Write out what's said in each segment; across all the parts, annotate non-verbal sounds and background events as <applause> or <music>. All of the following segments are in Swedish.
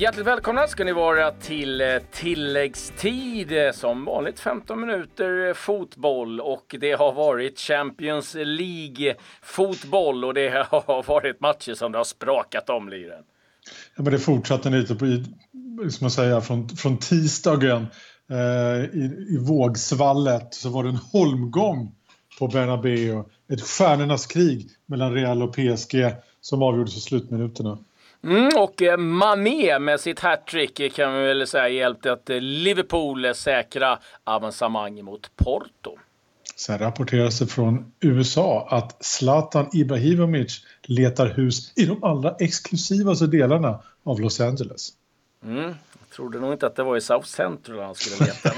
Hjärtligt välkomna ska ni vara till eh, tilläggstid. Eh, som vanligt 15 minuter eh, fotboll och det har varit Champions League fotboll och det <laughs> har varit matcher som det har sprakat om liren. Ja, men det fortsatte lite på, som man säger, från, från tisdagen eh, i, i vågsvallet så var det en holmgång på Bernabéu. Ett stjärnornas krig mellan Real och PSG som avgjordes i slutminuterna. Mm, och eh, Mané med sitt hattrick kan vi väl säga hjälpte att eh, Liverpool säkra avancemang mot Porto. Sen rapporteras det från USA att Zlatan Ibrahimovic letar hus i de allra exklusivaste delarna av Los Angeles. Mm, trodde nog inte att det var i South Central han skulle leta.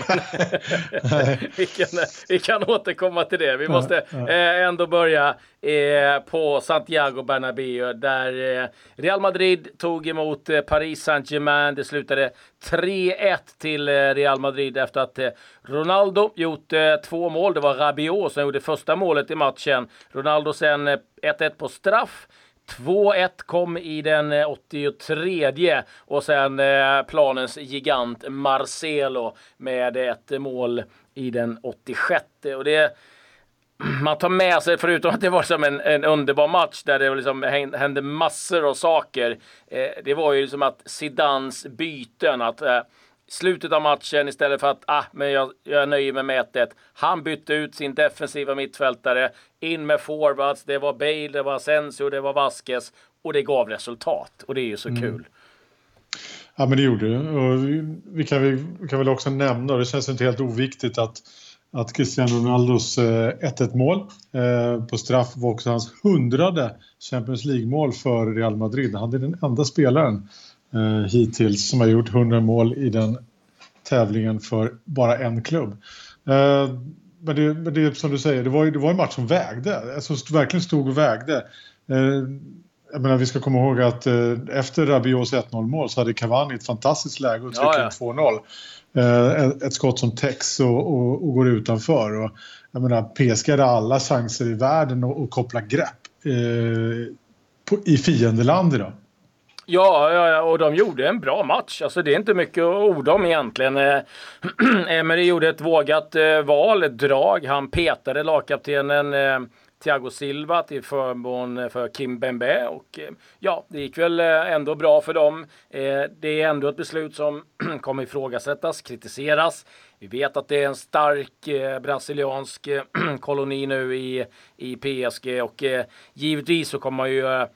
<laughs> vi, kan, vi kan återkomma till det. Vi måste eh, ändå börja eh, på Santiago Bernabéu där eh, Real Madrid tog emot eh, Paris Saint-Germain. Det slutade 3-1 till Real Madrid efter att Ronaldo gjort två mål. Det var Rabiot som gjorde första målet i matchen. Ronaldo sen 1-1 på straff. 2-1 kom i den eh, 83 och sen eh, planens gigant Marcelo med ett mål i den 86. Och det <clears throat> man tar med sig, förutom att det var som en, en underbar match där det liksom hände massor av saker. Eh, det var ju liksom att Zidans byten, att eh, slutet av matchen istället för att ah, men jag, jag nöjer mig med 1-1. Han bytte ut sin defensiva mittfältare, in med forwards. Det var Bale, det var Asensio, det var Vasquez och det gav resultat och det är ju så mm. kul. Ja men det gjorde det. Och vi, vi, kan, vi kan väl också nämna, och det känns inte helt oviktigt att att Cristiano Ronaldos 1-1 eh, mål eh, på straff var också hans hundrade Champions League-mål för Real Madrid. Han är den enda spelaren eh, hittills som har gjort 100 mål i den tävlingen för bara en klubb. Eh, men, det, men det som du säger, det var, det var en match som vägde, alltså verkligen stod och vägde. Eh, jag menar, vi ska komma ihåg att eh, efter Rabiots 1-0 mål så hade Cavani ett fantastiskt läge att trycka ja, ja. 2-0. Eh, ett skott som täcks och, och, och, går utanför. Och, jag menar, PSG hade alla chanser i världen att, att koppla grepp eh, på, i fiendeland idag. Ja, ja, och de gjorde en bra match. Alltså det är inte mycket att orda om egentligen. Eh, <clears throat> Emery gjorde ett vågat eh, val, ett drag. Han petade lagkaptenen eh, Thiago Silva till förmån för Kim Bembe och eh, ja, det gick väl eh, ändå bra för dem. Det är ändå ett beslut som <clears throat> kommer ifrågasättas, kritiseras. Vi vet att det är en stark brasiliansk <clears throat> koloni nu i, i PSG och givetvis så kommer man ju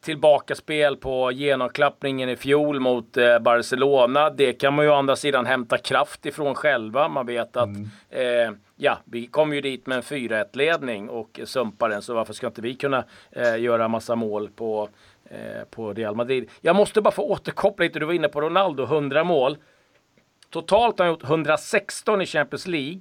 tillbakaspel på genomklappningen i fjol mot eh, Barcelona. Det kan man ju å andra sidan hämta kraft ifrån själva. Man vet att mm. eh, ja, vi kom ju dit med en 4-1-ledning och sumpar den, så varför ska inte vi kunna eh, göra massa mål på, eh, på Real Madrid? Jag måste bara få återkoppla lite, du var inne på Ronaldo, 100 mål. Totalt har han gjort 116 i Champions League.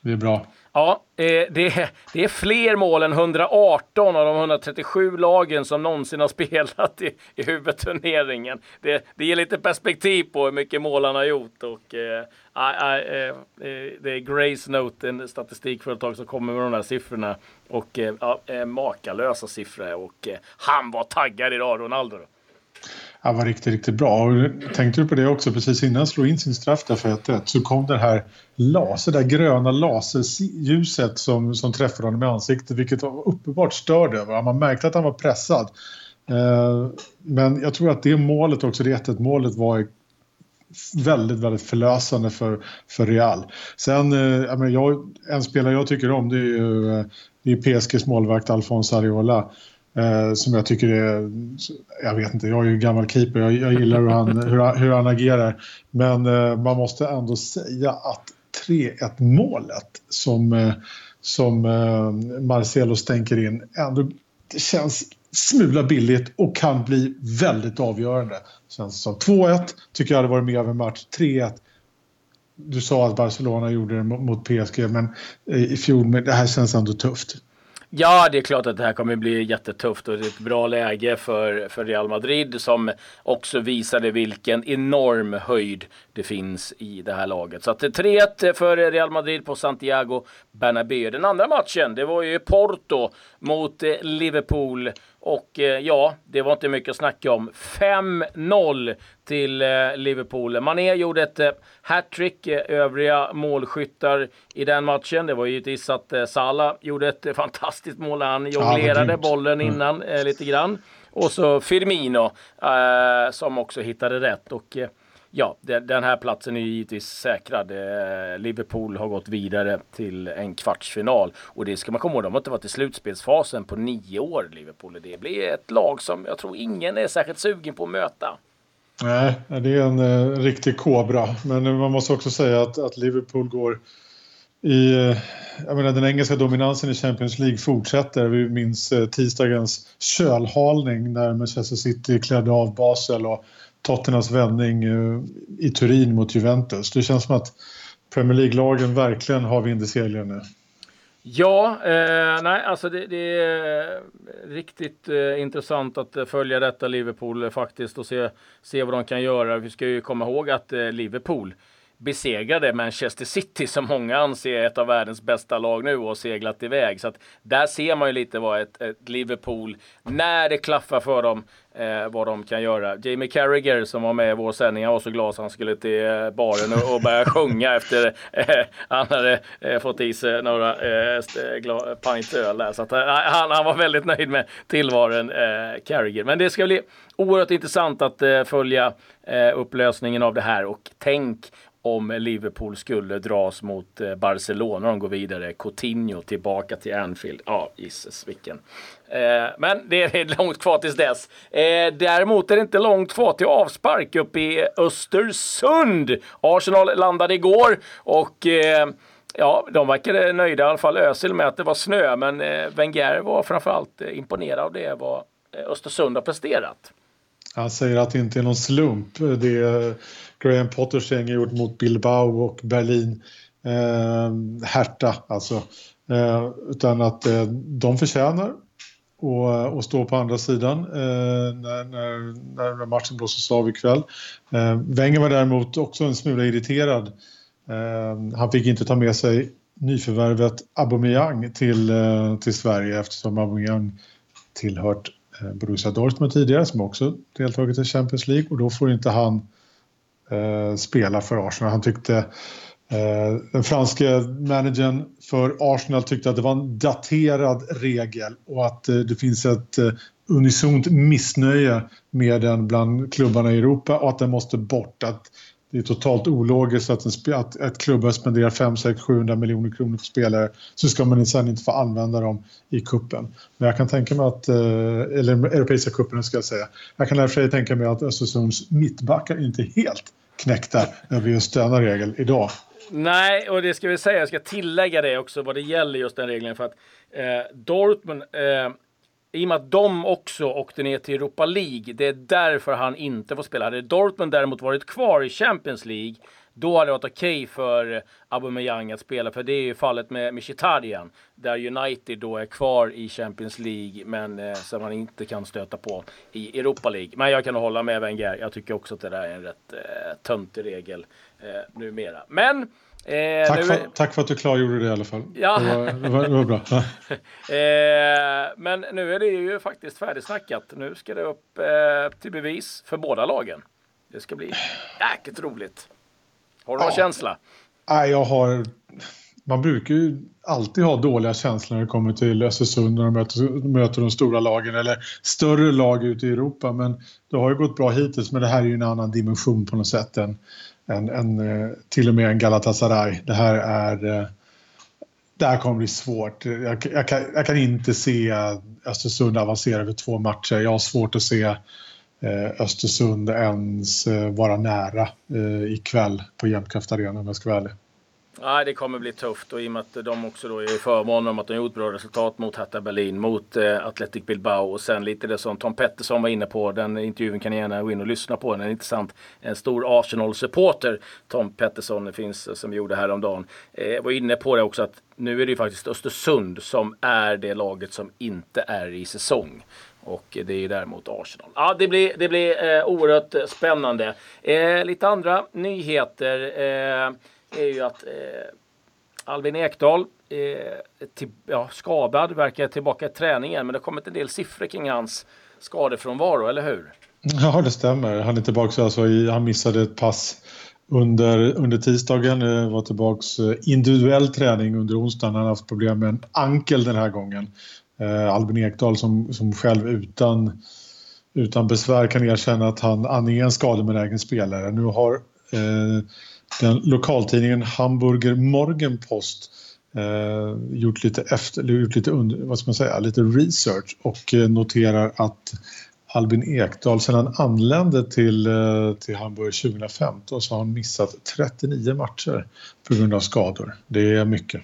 Det är bra. Ja, eh, det är, det är fler mål än 118 av de 137 lagen som någonsin har <laughs> spelat i, i huvudturneringen. Det, det ger lite perspektiv på hur mycket mål han har gjort. Och, äh, äh, det är Grace Note, en statistikföretag som kommer med de här siffrorna. Och äh, makalösa siffror. Och han var taggad idag, Ronaldo. Han var riktigt, riktigt bra. Och tänkte du på det också, precis innan han slog in sin straff där för 1 så kom det här laser, det gröna laserljuset som, som träffade honom i ansiktet vilket var uppenbart störd över Man märkte att han var pressad. Eh, men jag tror att det målet också, det 1 målet var väldigt, väldigt förlösande för, för Real. Sen, eh, jag, en spelare jag tycker om det är ju eh, det är PSGs målvakt Alphonse Areola. Eh, som jag tycker är, jag vet inte, jag är ju gammal keeper, jag, jag gillar hur han, hur, hur han agerar. Men eh, man måste ändå säga att 3-1 målet som, eh, som eh, Marcelo stänker in ändå det känns smula billigt och kan bli väldigt avgörande. Känns som 2-1 tycker jag hade varit mer av en match. 3-1 du sa att Barcelona gjorde det mot PSG men eh, i fjol, men det här känns ändå tufft. Ja, det är klart att det här kommer bli jättetufft och det är ett bra läge för, för Real Madrid som också visade vilken enorm höjd det finns i det här laget. Så att 3-1 för Real Madrid på Santiago Bernabéu. Den andra matchen, det var ju Porto mot eh, Liverpool. Och eh, ja, det var inte mycket att snacka om. 5-0 till eh, Liverpool. Mané gjorde ett eh, hattrick. Övriga målskyttar i den matchen, det var givetvis att Salah gjorde ett fantastiskt mål. Han jonglerade ja, bollen mm. innan mm. lite grann. Och så Firmino som också hittade rätt. Och ja, den här platsen är givetvis säkrad. Eh, Liverpool har gått vidare till en kvartsfinal och det ska man komma ihåg. De har inte varit i slutspelsfasen på nio år, Liverpool. Det blir ett lag som jag tror ingen är särskilt sugen på att möta. Nej, det är en eh, riktig kobra. Men man måste också säga att, att Liverpool går i, eh, jag menar, den engelska dominansen i Champions League fortsätter. Vi minns eh, tisdagens kölhalning när Manchester City klädde av Basel och Tottenhams vändning eh, i Turin mot Juventus. Det känns som att Premier League-lagen verkligen har vind i seglen nu. Ja, eh, nej, alltså det, det är riktigt eh, intressant att eh, följa detta Liverpool eh, faktiskt och se, se vad de kan göra. Vi ska ju komma ihåg att eh, Liverpool besegrade Manchester City som många anser är ett av världens bästa lag nu och seglat iväg. Så att där ser man ju lite vad ett, ett Liverpool, när det klaffar för dem, eh, vad de kan göra. Jamie Carragher som var med i vår sändning, han var så glad så han skulle till eh, baren och, och börja sjunga efter eh, han hade eh, fått i sig några eh, pint öl där. Så att, eh, han, han var väldigt nöjd med tillvaron eh, Carragher. Men det ska bli oerhört intressant att eh, följa eh, upplösningen av det här och tänk om Liverpool skulle dras mot eh, Barcelona. De går vidare. Coutinho tillbaka till Anfield. Ja, jisses vilken. Eh, men det är <laughs> långt kvar tills dess. Eh, däremot är det inte långt kvar till avspark uppe i Östersund. Arsenal landade igår och eh, Ja, de verkade nöjda, i alla fall Özil, med att det var snö. Men eh, Wenger var framförallt eh, imponerad av det vad eh, Östersund har presterat. Han säger att det inte är någon slump. Det Graham Potters gäng gjort mot Bilbao och Berlin. Eh, Hertha alltså. Eh, utan att eh, de förtjänar och, eh, och stå på andra sidan eh, när, när, när matchen blåses av ikväll. Eh, Wenger var däremot också en smula irriterad. Eh, han fick inte ta med sig nyförvärvet Aubameyang till, eh, till Sverige eftersom Aubameyang tillhört eh, Borussia Dortmund tidigare som också deltagit i Champions League och då får inte han eh, spela för Arsenal. Han tyckte eh, den franske managern för Arsenal tyckte att det var en daterad regel och att eh, det finns ett eh, unisont missnöje med den bland klubbarna i Europa och att den måste bort. Att det är totalt ologiskt att, en, att ett klubbar spenderar 5, 6, 700 miljoner kronor på spelare så ska man sen inte få använda dem i kuppen. Men jag kan tänka mig att, eh, eller Europeiska cupen ska jag säga, jag kan därför tänka mig att Östersunds mittbackar inte är helt knäckta över just denna regel idag. Nej, och det ska vi säga, jag ska tillägga det också vad det gäller just den regeln för att eh, Dortmund eh, i och med att de också åkte ner till Europa League, det är därför han inte får spela. Hade Dortmund däremot varit kvar i Champions League, då hade det varit okej okay för Aubameyang att spela, för det är ju fallet med Mkhitaryan, där United då är kvar i Champions League, men eh, som man inte kan stöta på i Europa League. Men jag kan hålla med Wenger. Jag tycker också att det där är en rätt eh, töntig regel eh, numera. Men Eh, tack, för, nu... tack, för, att du klargjorde det i alla fall. Ja. Det, var, det, var, det var bra. <laughs> eh, men nu är det ju faktiskt färdigsnackat. Nu ska det upp eh, till bevis för båda lagen. Det ska bli jäkligt roligt. Har du ja. någon känsla? Nej, jag har... Man brukar ju alltid ha dåliga känslor när det kommer till Östersund när de möter, möter de stora lagen eller större lag ute i Europa. Men det har ju gått bra hittills, men det här är ju en annan dimension på något sätt än en, en, eh, till och med en Galatasaray. Det här är... Eh, det här kommer bli svårt. Jag, jag, kan, jag kan, inte se Östersund avancera över två matcher. Jag har svårt att se Eh, Östersund ens eh, vara nära eh, ikväll på Jämtkraft Arena om jag ska vara ärlig. Nej, det kommer bli tufft och i och med att de också då är i förmån om att de gjort bra resultat mot Hertha Berlin, mot eh, Athletic Bilbao och sen lite det som Tom Pettersson var inne på. Den intervjun kan ni gärna gå in och lyssna på. Den är intressant. En stor Arsenal-supporter, Tom Pettersson, finns som som gjorde häromdagen, eh, var inne på det också att nu är det ju faktiskt Östersund som är det laget som inte är i säsong. Och det är ju däremot Arsenal. Ja, det blir, det blir eh, oerhört spännande. Eh, lite andra nyheter eh, är ju att eh, Albin Ekdal eh, till, ja, skadad, verkar tillbaka i träningen. Men det har kommit en del siffror kring hans skadefrånvaro, eller hur? Ja, det stämmer. Han är tillbaka alltså i, han missade ett pass under, under tisdagen. Eh, var tillbaka eh, individuell träning under onsdagen. Han har haft problem med en ankel den här gången. Eh, Albin Ekdal som, som själv utan, utan besvär kan erkänna att han, han är en skadebenägen spelare. Nu har eh, den lokaltidningen Hamburger Morgenpost eh, gjort lite, efter, gjort lite, under, vad ska man säga, lite research och eh, noterar att Albin Ekdal sedan han anlände till, eh, till Hamburg 2015 så har han missat 39 matcher på grund av skador. Det är mycket.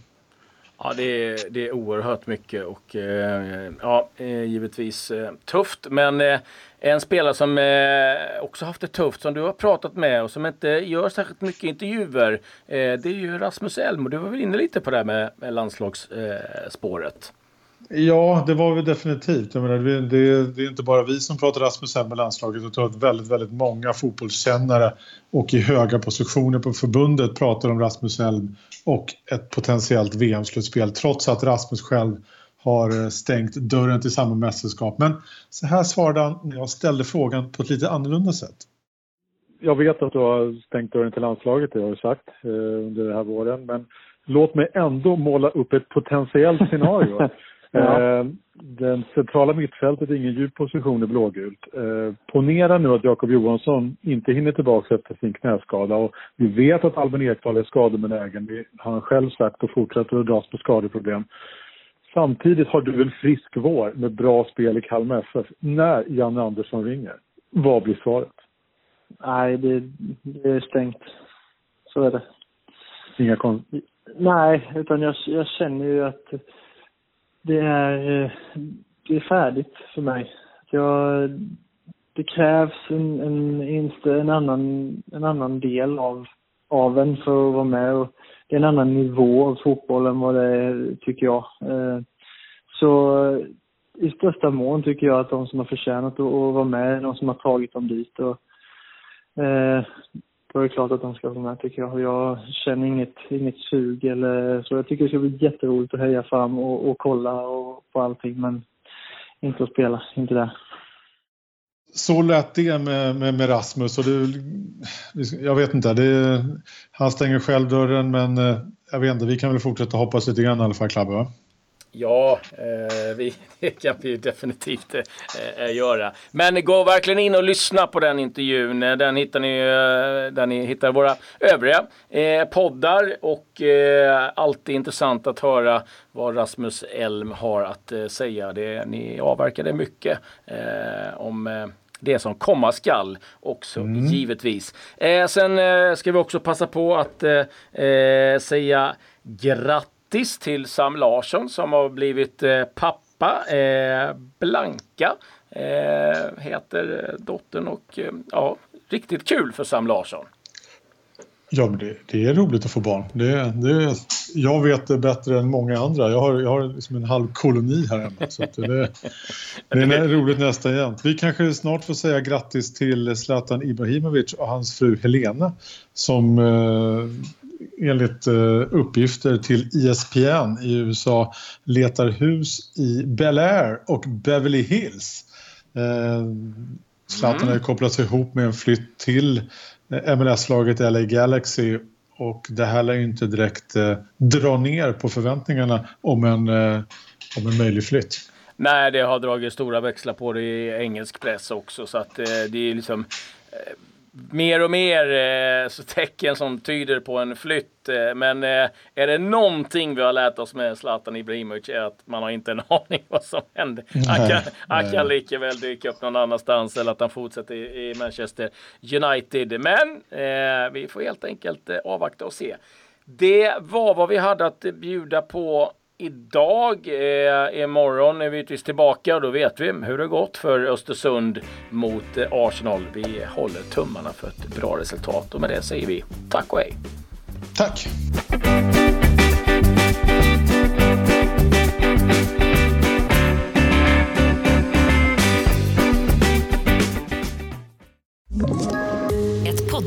Ja, det är, det är oerhört mycket och eh, ja, eh, givetvis eh, tufft. Men eh, en spelare som eh, också haft det tufft, som du har pratat med och som inte gör särskilt mycket intervjuer, eh, det är ju Rasmus Elm. Och du var väl inne lite på det här med, med landslagsspåret? Ja, det var vi definitivt. Jag menar, det, det, är inte bara vi som pratar Rasmus Elm med landslaget. Jag tror att väldigt, väldigt många fotbollskännare och i höga positioner på förbundet pratar om Rasmus Elm och ett potentiellt VM-slutspel trots att Rasmus själv har eh, stängt dörren till samma mästerskap. Men så här svarade han när jag ställde frågan på ett lite annorlunda sätt. Jag vet att du har stängt dörren till landslaget, det har du sagt eh, under den här våren. Men låt mig ändå måla upp ett potentiellt scenario. <laughs> Ja. Eh, den centrala mittfältet är ingen djup position i blågult. Eh, ponera nu att Jakob Johansson inte hinner tillbaka efter sin knäskada och vi vet att Albin Ekdal är skadebenägen. Det har han själv sagt och fortsätter att dras på skadeproblem. Samtidigt har du en frisk vår med bra spel i Kalmar FF när Janne Andersson ringer. Vad blir svaret? Nej, det, det är stängt. Så är det. Inga kon... Nej, utan jag, jag känner ju att det är, eh, det är färdigt för mig. Jag, det krävs en, en, en, annan, en annan del av, av en för att vara med. Och det är en annan nivå av fotboll än vad det är, tycker jag. Eh, så i största mån tycker jag att de som har förtjänat att vara med är de som har tagit dem dit. Och, eh, då är det klart att de ska vara med tycker jag. Jag känner inget, inget sug eller så. Jag tycker det ska bli jätteroligt att heja fram och, och kolla och, på allting men inte att spela, inte det. Så lät det med, med, med Rasmus och du, jag vet inte, det, han stänger själv dörren men eh, jag vet inte, vi kan väl fortsätta hoppas lite grann i alla fall Klabbe va? Ja, eh, vi, <laughs> det kan vi definitivt eh, eh, göra. Men gå verkligen in och lyssna på den intervjun. Eh, den hittar ni eh, där ni hittar våra övriga eh, poddar. Och eh, alltid intressant att höra vad Rasmus Elm har att säga. Det, ni avverkade mycket om det som komma skall också mm. givetvis. sen ska vi också passa på att säga grattis grattis till Sam Larsson som har blivit eh, pappa. Eh, Blanka eh, heter dottern och ja, riktigt kul för Sam Larsson. Ja, men det, det, är roligt att få barn. Det, det, jag vet det bättre än många andra. Jag har, jag har liksom en halv koloni här hemma. Så det, det är <laughs> roligt nästa igen. Vi kanske snart får säga grattis till Zlatan Ibrahimovic och hans fru Helena som eh, enligt eh, uppgifter till ESPN i USA letar hus i Bel Air och Beverly Hills. Eh, Zlatan mm. har kopplats ihop med en flytt till eh, MLS-laget LA Galaxy och det här lär ju inte direkt eh, dra ner på förväntningarna om en, eh, om en möjlig flytt. Nej, det har dragit stora växlar på det i engelsk press också så att eh, det är liksom mer och mer eh, så tecken som tyder på en flytt. Eh, men eh, är det någonting vi har lärt oss med Zlatan Ibrahimovic är att man har inte en <laughs> aning vad som händer. Han kan, han kan lika väl dyka upp någon annanstans eller att han fortsätter i, Manchester United. Men eh, vi får helt enkelt avvakta och se. Det var vad vi hade att bjuda på Idag, eh, imorgon är vi givetvis tillbaka och då vet vi hur det gått för Östersund mot eh, Arsenal. Vi håller tummarna för ett bra resultat och med det säger vi tack och hej. Tack!